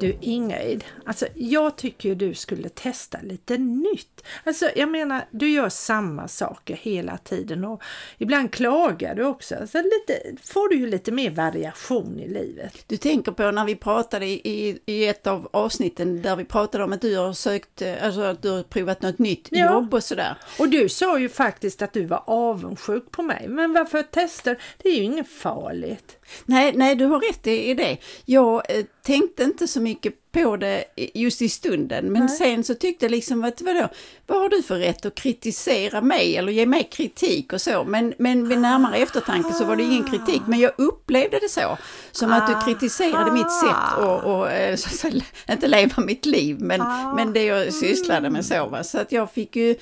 Du Ingrid, alltså jag tycker ju du skulle testa lite nytt. Alltså jag menar, du gör samma saker hela tiden och ibland klagar du också. Så lite, får du ju lite mer variation i livet. Du tänker på när vi pratade i, i ett av avsnitten där vi pratade om att du har sökt, alltså att du har provat något nytt Ja. jobb och sådär. Och du sa ju faktiskt att du var avundsjuk på mig. Men varför jag testar? Det är ju inget farligt. Nej, nej, du har rätt i i det. Jag eh, tänkte inte så mycket på det just i stunden, men Nej. sen så tyckte jag liksom att vadå, vad har du för rätt att kritisera mig eller ge mig kritik och så? Men, men vid närmare eftertanke så var det ingen kritik, men jag upplevde det så. Som att du kritiserade mitt sätt och, och eh, så, att säga, inte leva mitt liv, men, Ah. men det jag sysslade med så. Va? Så att jag fick ju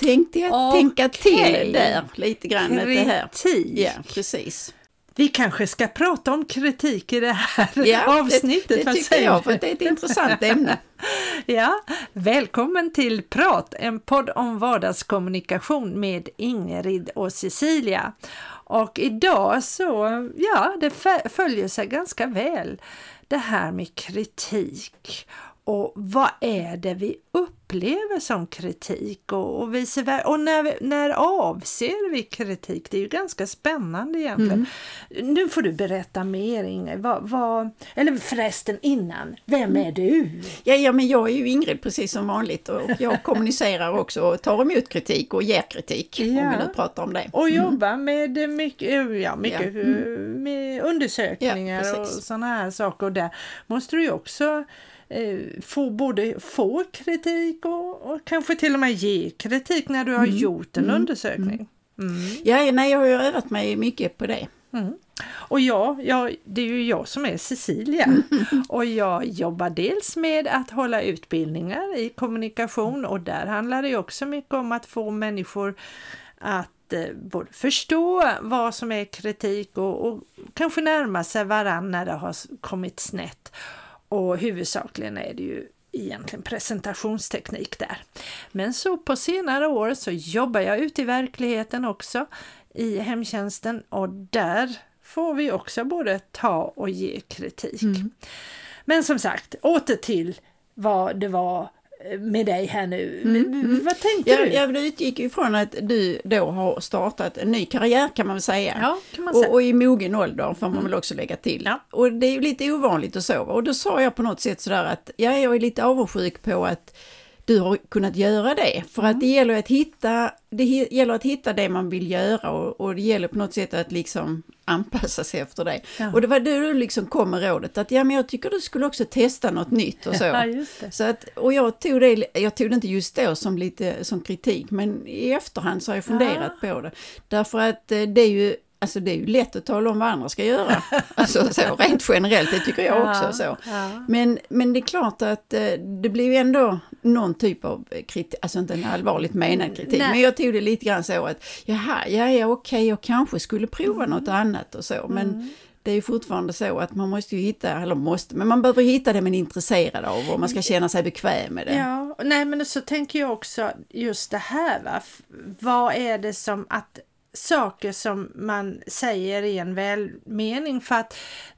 tänkte jag Okej. tänka till där lite grann. att Det här. Kritik. Ja, precis. Vi kanske ska prata om kritik i det här Ja, avsnittet. Det, det tycker jag, för det är ett intressant ämne. Ja, välkommen till Prat, en podd om vardagskommunikation med Ingrid och Cecilia. Och idag så, ja, det fö- följer sig ganska väl det här med kritik. Och vad är det vi upplever som kritik och, och vice versa? Och när, vi- när avser vi kritik? Det är ju ganska spännande egentligen. Nu får du berätta mer Ingrid. Vad, vad, eller förresten innan, vem är du? Ja, ja, men jag är ju Ingrid precis som vanligt och jag kommunicerar också och tar emot kritik och ger kritik. Om Ja. vi nu pratar om det. Och jobba med mycket, ja, mycket Ja. eh, med undersökningar Ja, och sådana här saker. Och där måste du ju också få både få kritik och, och kanske till och med ge kritik när du har Mm. gjort en undersökning. Mm. Ja, nej, jag har ju övat mig mycket på det. Mm. Och ja, jag, det är ju jag som är Cecilia och jag jobbar dels med att hålla utbildningar i kommunikation och där handlar det också mycket om att få människor att eh, både förstå vad som är kritik och, och kanske närma sig varann när det har kommit snett. Och huvudsakligen är det ju egentligen presentationsteknik där. Men så på senare år så jobbar jag ute i verkligheten också i hemtjänsten och där får vi också både ta och ge kritik. Men som sagt, åter till vad det var med dig här nu. Vad tänkte Ja, du? jag utgick ifrån att du då har startat en ny karriär kan man väl säga. Ja, kan man säga. Och, och i mogen ålder får man väl också lägga till. Ja. Och det är ju lite ovanligt att sova. Och då sa jag på något sätt sådär att ja, jag är lite avundsjuk på att du har kunnat göra det. För att det gäller att hitta det gäller att hitta det man vill göra och, och det gäller på något sätt att liksom anpassa sig efter det. Ja. Och det var då du liksom kom med rådet att ja men jag tycker du skulle också testa något nytt och så. Ja. Så att, och jag tog, det, jag tog det inte just då som lite som kritik, men i efterhand så har jag funderat på det. Därför att eh, det är ju Alltså det är ju lätt att tala om vad andra ska göra. Alltså så, rent generellt, det tycker jag också. Så. Ja. Men, men det är klart att eh, det blir ju ändå någon typ av kritik, alltså inte en allvarligt menad kritik, Nej. men jag tog det lite grann så att jaha, ja, ja okej, jag kanske skulle prova något annat och så, men det är ju fortfarande så att man måste ju hitta, eller måste, men man behöver hitta det man är intresserad av och man ska känna sig bekväm med det. Ja, nej men så tänker jag också just det här va. Vad är det som att saker som man säger i en välmening för att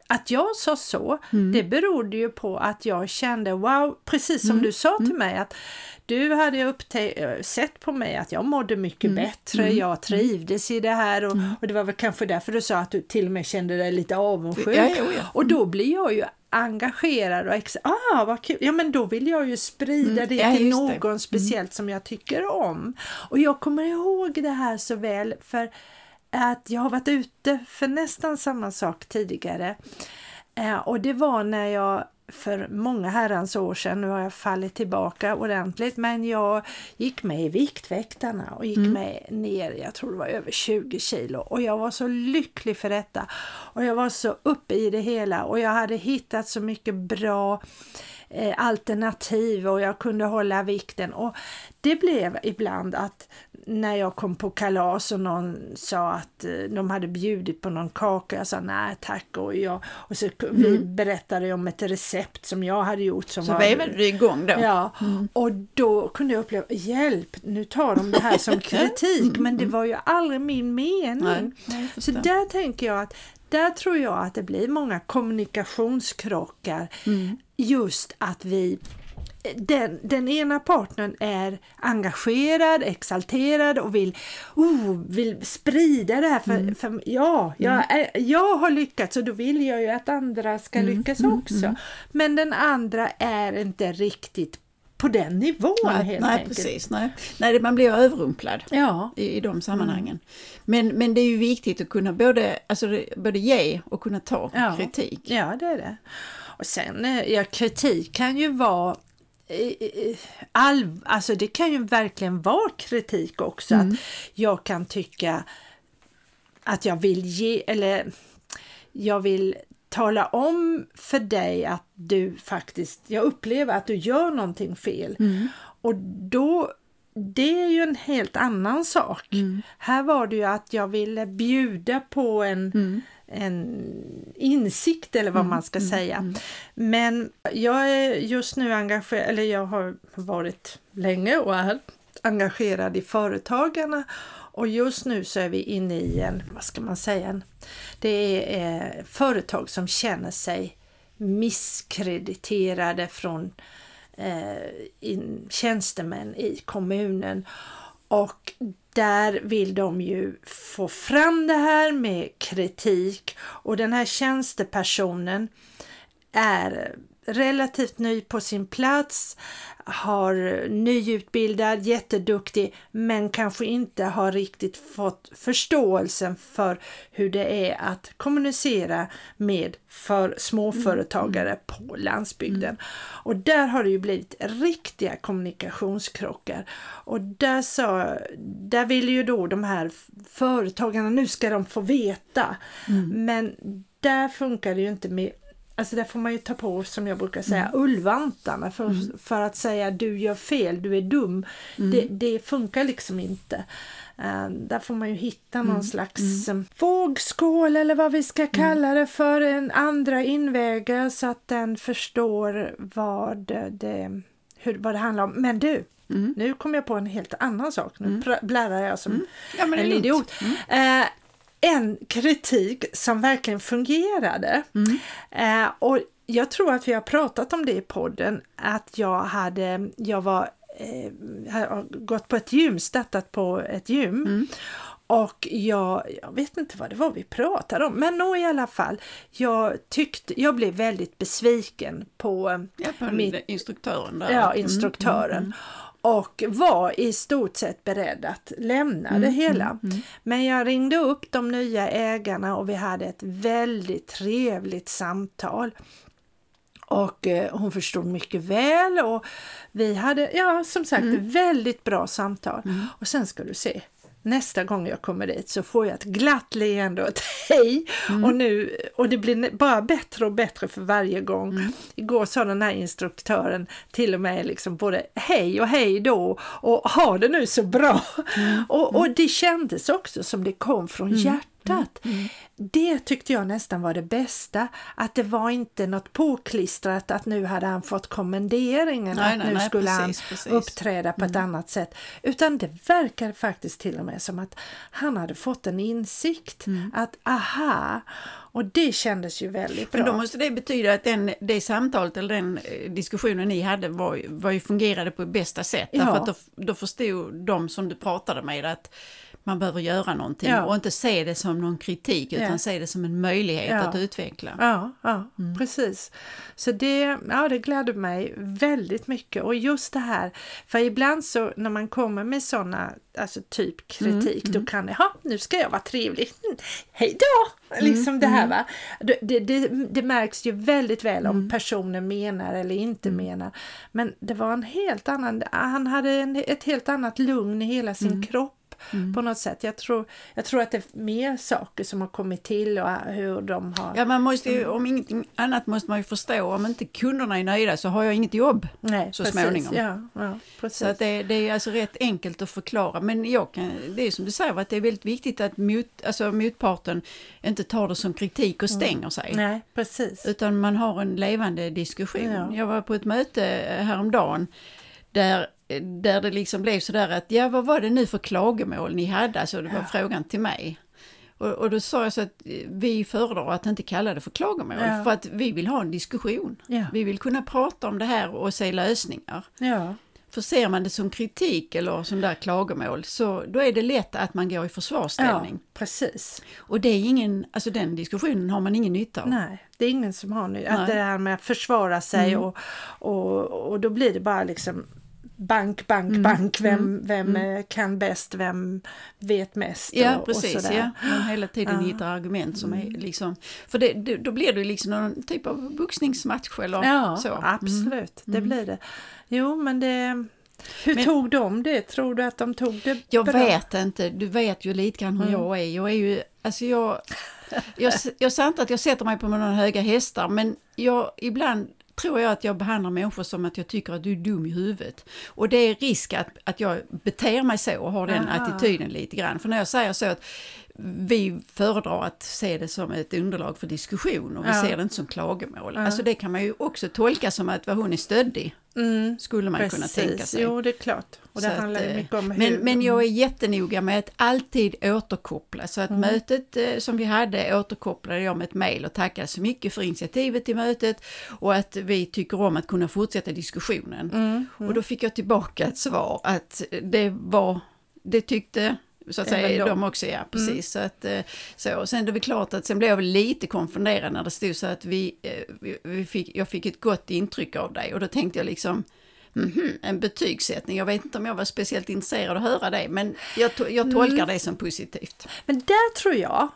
att jag sa så, det berodde ju på att jag kände wow, precis som du sa till mig att du hade upptä- sett på mig att jag mådde mycket bättre, jag trivdes i det här och, och det var väl kanske därför du sa att du till och med kände dig lite avundsjuk. Ja, jo, ja. Och då blir jag ju engagerad och ex- ah vad kul, ja men då vill jag ju sprida Mm, det till just det. Mm. någon speciellt som jag tycker om. Och jag kommer ihåg det här så väl för att jag har varit ute för nästan samma sak tidigare. Eh, och det var när jag för många herrans år sedan, nu har jag fallit tillbaka ordentligt, men jag gick med i Viktväktarna och gick med ner, jag tror det var över 20 kilo. Och jag var så lycklig för detta. Och jag var så uppe i det hela. Och jag hade hittat så mycket bra eh, alternativ och jag kunde hålla vikten. Och det blev ibland att när jag kom på kalas och någon sa att eh, de hade bjudit på någon kaka, jag sa nej tack och, jag, och så mm. vi berättade om ett recept som jag hade gjort. Som så var, vevade du igång då? Ja, mm. och då kunde jag uppleva, hjälp, nu tar de det här som kritik, mm. men det var ju aldrig min mening. Nej, så där tänker jag att där tror jag att det blir många kommunikationskrockar. Mm. Just att vi den, den ena partnern är engagerad, exalterad och vill, oh, vill sprida det här. För, mm. för ja, jag, mm. jag har lyckats och då vill jag ju att andra ska mm. lyckas mm. också. Mm. Men den andra är inte riktigt på den nivån nej, helt nej, enkelt. Precis, nej, nej, man blir överrumplad ja. i, i de sammanhangen. Mm. Men, men det är ju viktigt att kunna både, alltså, både ge och kunna ta ja. kritik. Ja, det är det. Och sen, eh, ja, kritik kan ju vara all, alltså det kan ju verkligen vara kritik också. Mm. Att jag kan tycka att jag vill ge, eller jag vill tala om för dig att du faktiskt, jag upplever att du gör någonting fel. Mm. Och då, det är ju en helt annan sak. Mm. Här var det ju att jag ville bjuda på en mm en insikt eller vad mm, man ska mm, säga. Mm. Men jag är just nu engagerad, eller jag har varit länge och är engagerad i Företagarna och just nu så är vi inne i en, vad ska man säga, en, det är eh, företag som känner sig misskrediterade från eh, in, tjänstemän i kommunen och där vill de ju få fram det här med kritik. Och den här tjänstepersonen är relativt ny på sin plats, har nyutbildad, jätteduktig, men kanske inte har riktigt fått förståelsen för hur det är att kommunicera med för småföretagare mm. på landsbygden. Mm. Och där har det ju blivit riktiga kommunikationskrockar. Och där, sa, där vill ju då de här företagarna, nu ska de få veta. Mm. Men där funkar det ju inte med Alltså där får man ju ta på, som jag brukar säga, mm. ullvantarna för, mm. för att säga du gör fel, du är dum. Mm. Det, det, funkar liksom inte. Uh, där får man ju hitta någon mm. slags mm. vågskål eller vad vi ska mm. kalla det för, en andra invägar så att den förstår vad det, hur, vad det handlar om. Men du, nu kom jag på en helt annan sak. Nu mm. bläddrar jag som ja, en idiot. Uh, en kritik som verkligen fungerade. Mm. Eh, och jag tror att vi har pratat om det i podden, att jag hade, jag var, eh, gått på ett gym, startat på ett gym. Mm. Och jag, jag vet inte vad det var vi pratade om, men nog i alla fall. Jag tyckte, jag blev väldigt besviken på, ja, på mitt, instruktören. Där. Ja, instruktören. Mm, mm, mm och var i stort sett beredd att lämna mm, det hela. Mm, mm. Men jag ringde upp de nya ägarna och vi hade ett väldigt trevligt samtal. Och eh, hon förstod mycket väl och vi hade, ja som sagt, mm. väldigt bra samtal. Mm. Och sen ska du se, nästa gång jag kommer dit så får jag ett glatt leende och ett hej. Mm. Och, nu, och det blir bara bättre och bättre för varje gång. Mm. Igår sa den här instruktören till och med liksom både hej och hej då och ha det nu så bra. Mm. Och, och det kändes också som det kom från mm. hjärtat hjärtat. Mm. mm. Det tyckte jag nästan var det bästa, att det var inte något påklistrat att nu hade han fått kommenderingen, nej, att nej, nu nej, skulle precis, han precis. uppträda på mm. ett annat sätt. Utan det verkar faktiskt till och med som att han hade fått en insikt mm. att aha, och det kändes ju väldigt bra. Men då måste det betyda att den, det samtalet eller den eh, diskussionen ni hade var, var ju fungerade på bästa sätt. Ja. Därför att då, då förstod de som du pratade med att man behöver göra någonting ja. och inte se det som någon kritik utan ja. se det som en möjlighet ja. att utveckla. Ja, ja mm. precis. Så det, ja, det gläder mig väldigt mycket och just det här, för ibland så när man kommer med sådana, alltså typ kritik, mm. då mm. kan det, ja nu ska jag vara trevlig, mm, hej då! Mm. Liksom det här mm. va. Det, det, det, märks ju väldigt väl om personen menar eller inte menar. Men det var en helt annan, han hade en, ett helt annat lugn i hela sin kropp mm. på något sätt. Jag tror, jag tror att det är mer saker som har kommit till och hur de har... Ja, man måste ju, om ingenting annat måste man ju förstå, om inte kunderna är nöjda så har jag inget jobb Nej, så precis, småningom. Ja, ja, precis. Så att det, det, är alltså rätt enkelt att förklara. Men jag kan, det är som du säger, att det är väldigt viktigt att mot, alltså motparten inte tar det som kritik och stänger mm. sig. Nej, precis. Utan man har en levande diskussion. Ja. Jag var på ett möte häromdagen där där det liksom blev sådär att, ja vad var det nu för klagomål ni hade? Alltså det var ja. frågan till mig. Och, och, då sa jag så att vi föredrar att inte kalla det för klagomål, ja. för att vi vill ha en diskussion. Ja. Vi vill kunna prata om det här och se lösningar. Ja. För ser man det som kritik eller som där klagomål så då är det lätt att man går i försvarsställning. Ja, precis. Och det är ingen, alltså den diskussionen har man ingen nytta av. Nej, det är ingen som har nytta av det här med att försvara sig mm. och, och, och då blir det bara liksom bank, bank, mm. bank, vem, mm. vem mm. kan bäst, vem vet mest? Ja, och, precis. Och sådär. ja. Man hela tiden ja. hittar argument som är mm. liksom, för det, då blir det liksom någon typ av boxningsmatch eller ja, så. absolut, det mm. blir det. Jo, men det hur men, tog de det? Tror du att de tog det Jag bra? vet inte, du vet ju lite grann hur jag är. Jag är ju, alltså jag, jag, jag säger inte att jag sätter mig på några höga hästar, men jag ibland tror jag att jag behandlar människor som att jag tycker att du är dum i huvudet. Och det är risk att, att jag beter mig så och har den Aha. attityden lite grann. För när jag säger så att vi föredrar att se det som ett underlag för diskussion och vi ja. ser det inte som klagomål. Ja. Alltså det kan man ju också tolka som att vad hon är stöddig. Mm, skulle man precis. kunna tänka sig. Jo, det är klart. Och det så handlar att, mycket om men, hur... men jag är jättenoga med att alltid återkoppla. Så att mm. mötet eh, som vi hade återkopplade jag med ett mejl och tackade så mycket för initiativet till mötet och att vi tycker om att kunna fortsätta diskussionen. Mm. Mm. Och då fick jag tillbaka ett svar att det var, det tyckte så att säga, de också, ja precis. Mm. Så att, eh, så. Sen är det väl klart att sen blev jag lite konfunderad när det stod så att vi, eh, vi fick, jag fick ett gott intryck av dig och då tänkte jag liksom Mm -hmm, en betygssättning. Jag vet inte om jag var speciellt intresserad av att höra det, men jag, to jag tolkar mm. det som positivt. Men där tror jag,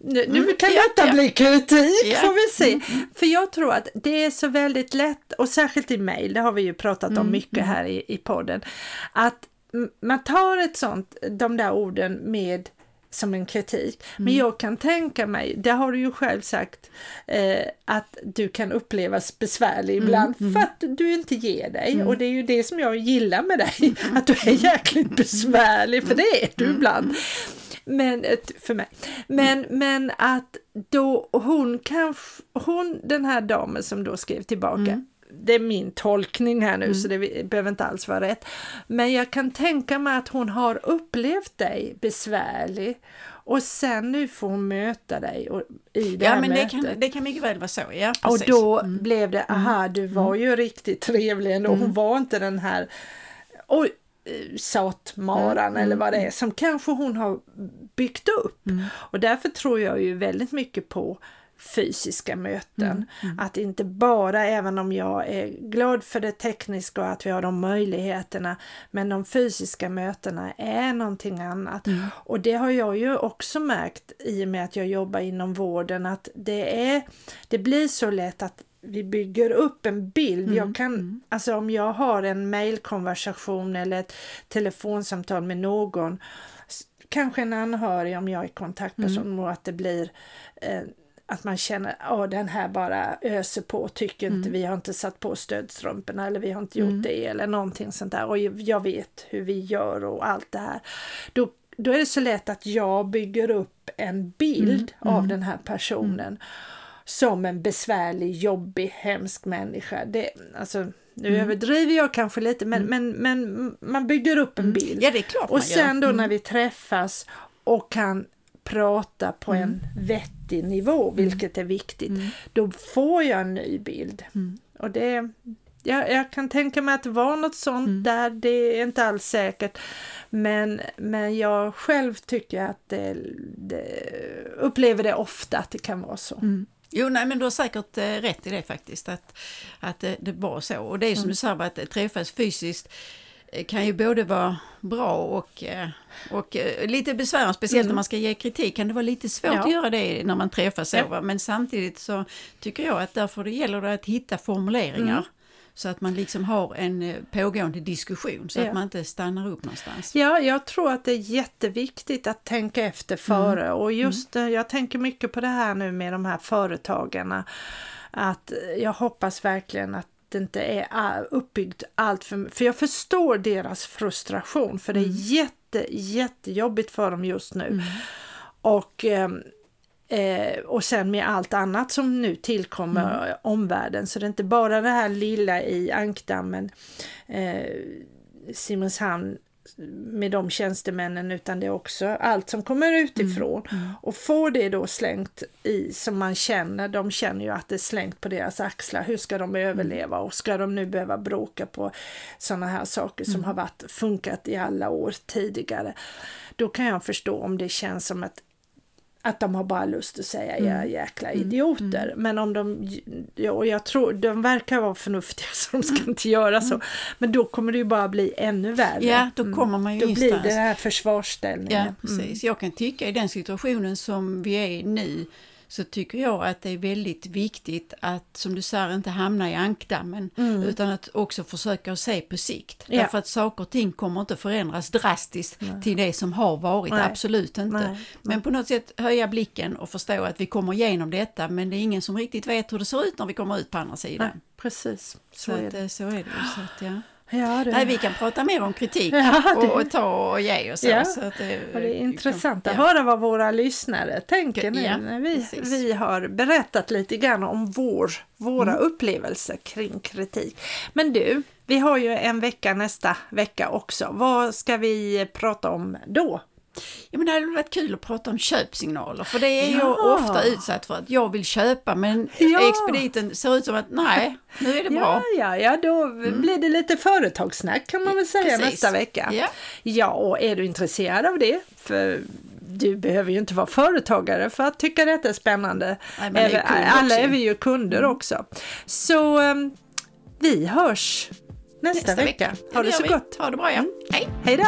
nu, nu mm, kan detta ja. bli kritik, ja. får vi se. Mm, mm. För jag tror att det är så väldigt lätt, och särskilt i mejl, det har vi ju pratat om mm, mycket mm. här i, i podden, att man tar ett sånt, de där orden med som en kritik. Mm. Men jag kan tänka mig, det har du ju själv sagt, eh, att du kan upplevas besvärlig mm, ibland mm. för att du inte ger dig. Mm. Och det är ju det som jag gillar med dig, att du är jäkligt besvärlig, för det är du mm. ibland. Men, för mig. Men, men att då hon kan, hon den här damen som då skrev tillbaka, mm det är min tolkning här nu mm. så det behöver inte alls vara rätt. Men jag kan tänka mig att hon har upplevt dig besvärlig och sen nu får hon möta dig och, i det ja, här men mötet. Det kan, det kan mycket väl vara så, ja. Precis. Och då mm. blev det, aha mm. du var ju riktigt trevlig ändå, hon mm. var inte den här oj, satmaran mm. eller vad det är som kanske hon har byggt upp. Och därför tror jag ju väldigt mycket på fysiska möten. Mm, mm. Att inte bara, även om jag är glad för det tekniska och att vi har de möjligheterna, men de fysiska mötena är någonting annat. Mm. Och det har jag ju också märkt i och med att jag jobbar inom vården att det är, det blir så lätt att vi bygger upp en bild. Mm, jag kan, mm. alltså om jag har en mailkonversation eller ett telefonsamtal med någon, kanske en anhörig om jag är kontaktperson mm. och att det blir eh, att man känner att den här bara öser på, tycker mm. inte vi har inte satt på stödstrumporna eller vi har inte gjort mm. det eller någonting sånt där och jag vet hur vi gör och allt det här. Då, då är det så lätt att jag bygger upp en bild mm. av mm. den här personen mm. som en besvärlig, jobbig, hemsk människa. Det, alltså, nu mm. överdriver jag kanske lite men, mm. men, men man bygger upp en bild. Ja, det är klart och sen då när vi träffas och kan prata på mm. en vettig nivå, mm. vilket är viktigt, mm. då får jag en ny bild. Mm. Och det, jag, jag, kan tänka mig att det var något sånt mm. där, det är inte alls säkert. Men, men jag själv tycker att det, det upplever det ofta att det kan vara så. Mm. Jo, nej, men du har säkert eh, rätt i det faktiskt, att, att det, det var så. Och det är som mm. du säger, att träffas fysiskt Eh, kan ju både vara bra och, eh, och eh, lite besvärande, speciellt mm. när man ska ge kritik kan det vara lite svårt ja. att göra det när man träffas. Ja. Men samtidigt så tycker jag att därför det gäller det att hitta formuleringar mm. Så att man liksom har en eh, pågående diskussion så Ja. att man inte stannar upp någonstans. Ja, jag tror att det är jätteviktigt att tänka efter före och just eh, jag tänker mycket på det här nu med de här företagarna. Att eh, jag hoppas verkligen att det inte är ah, uppbyggt allt för För jag förstår deras frustration för det är jätte, jättejobbigt för dem just nu. Och ehm, Eh, och sen med allt annat som nu tillkommer omvärlden. Så det är inte bara det här lilla i ankdammen, eh, Simrishamn med de tjänstemännen utan det är också allt som kommer utifrån. Och får det då slängt i som man känner, de känner ju att det är slängt på deras axlar. Hur ska de överleva och ska de nu behöva bråka på sådana här saker som har varit, funkat i alla år tidigare. Då kan jag förstå om det känns som att att de har bara lust att säga ja jäkla idioter. Men om de, ja, och jag tror, de verkar vara förnuftiga så de ska inte göra så. Men då kommer det ju bara bli ännu värre. Ja, då kommer man ju Då blir det den här Ja, försvarsställningen. precis. Jag kan tycka i den situationen som vi är i nu så tycker jag att det är väldigt viktigt att, som du säger, inte hamna i ankdammen utan att också försöka att se på sikt. Ja. Därför att saker och ting kommer inte förändras drastiskt till det som har varit, Nej. absolut inte. Nej. Men på något sätt höja blicken och förstå att vi kommer igenom detta men det är ingen som riktigt vet hur det ser ut när vi kommer ut på andra sidan. Nej, precis, så, Så, är att, det. eh, så är det. Så att, ja. Ja, det, Nej, vi kan prata mer om kritik Ja, det- och, och ta och ge och så. Ja, så att det, och det är intressant att ja. höra vad våra lyssnare tänker nu när vi, precis. vi har berättat lite grann om vår, våra Mm. upplevelser kring kritik. Men du, vi har ju en vecka nästa vecka också. Vad ska vi prata om då? Ja, men det hade varit kul att prata om köpsignaler för det är jag Ja. ofta utsatt för att jag vill köpa men Ja. expediten ser ut som att nej, nu är det Ja, bra. ja, ja, då blir det lite företagssnack kan man väl säga Precis. nästa vecka. Ja. ja, och är du intresserad av det, för du behöver ju inte vara företagare för att tycka detta är spännande. Nej, är Även- Alla är vi ju kunder också. Så um, vi hörs nästa, Nästa vecka. vecka. Ha det gör så vi. gott. Ha det bra ja. Hej! Hej då!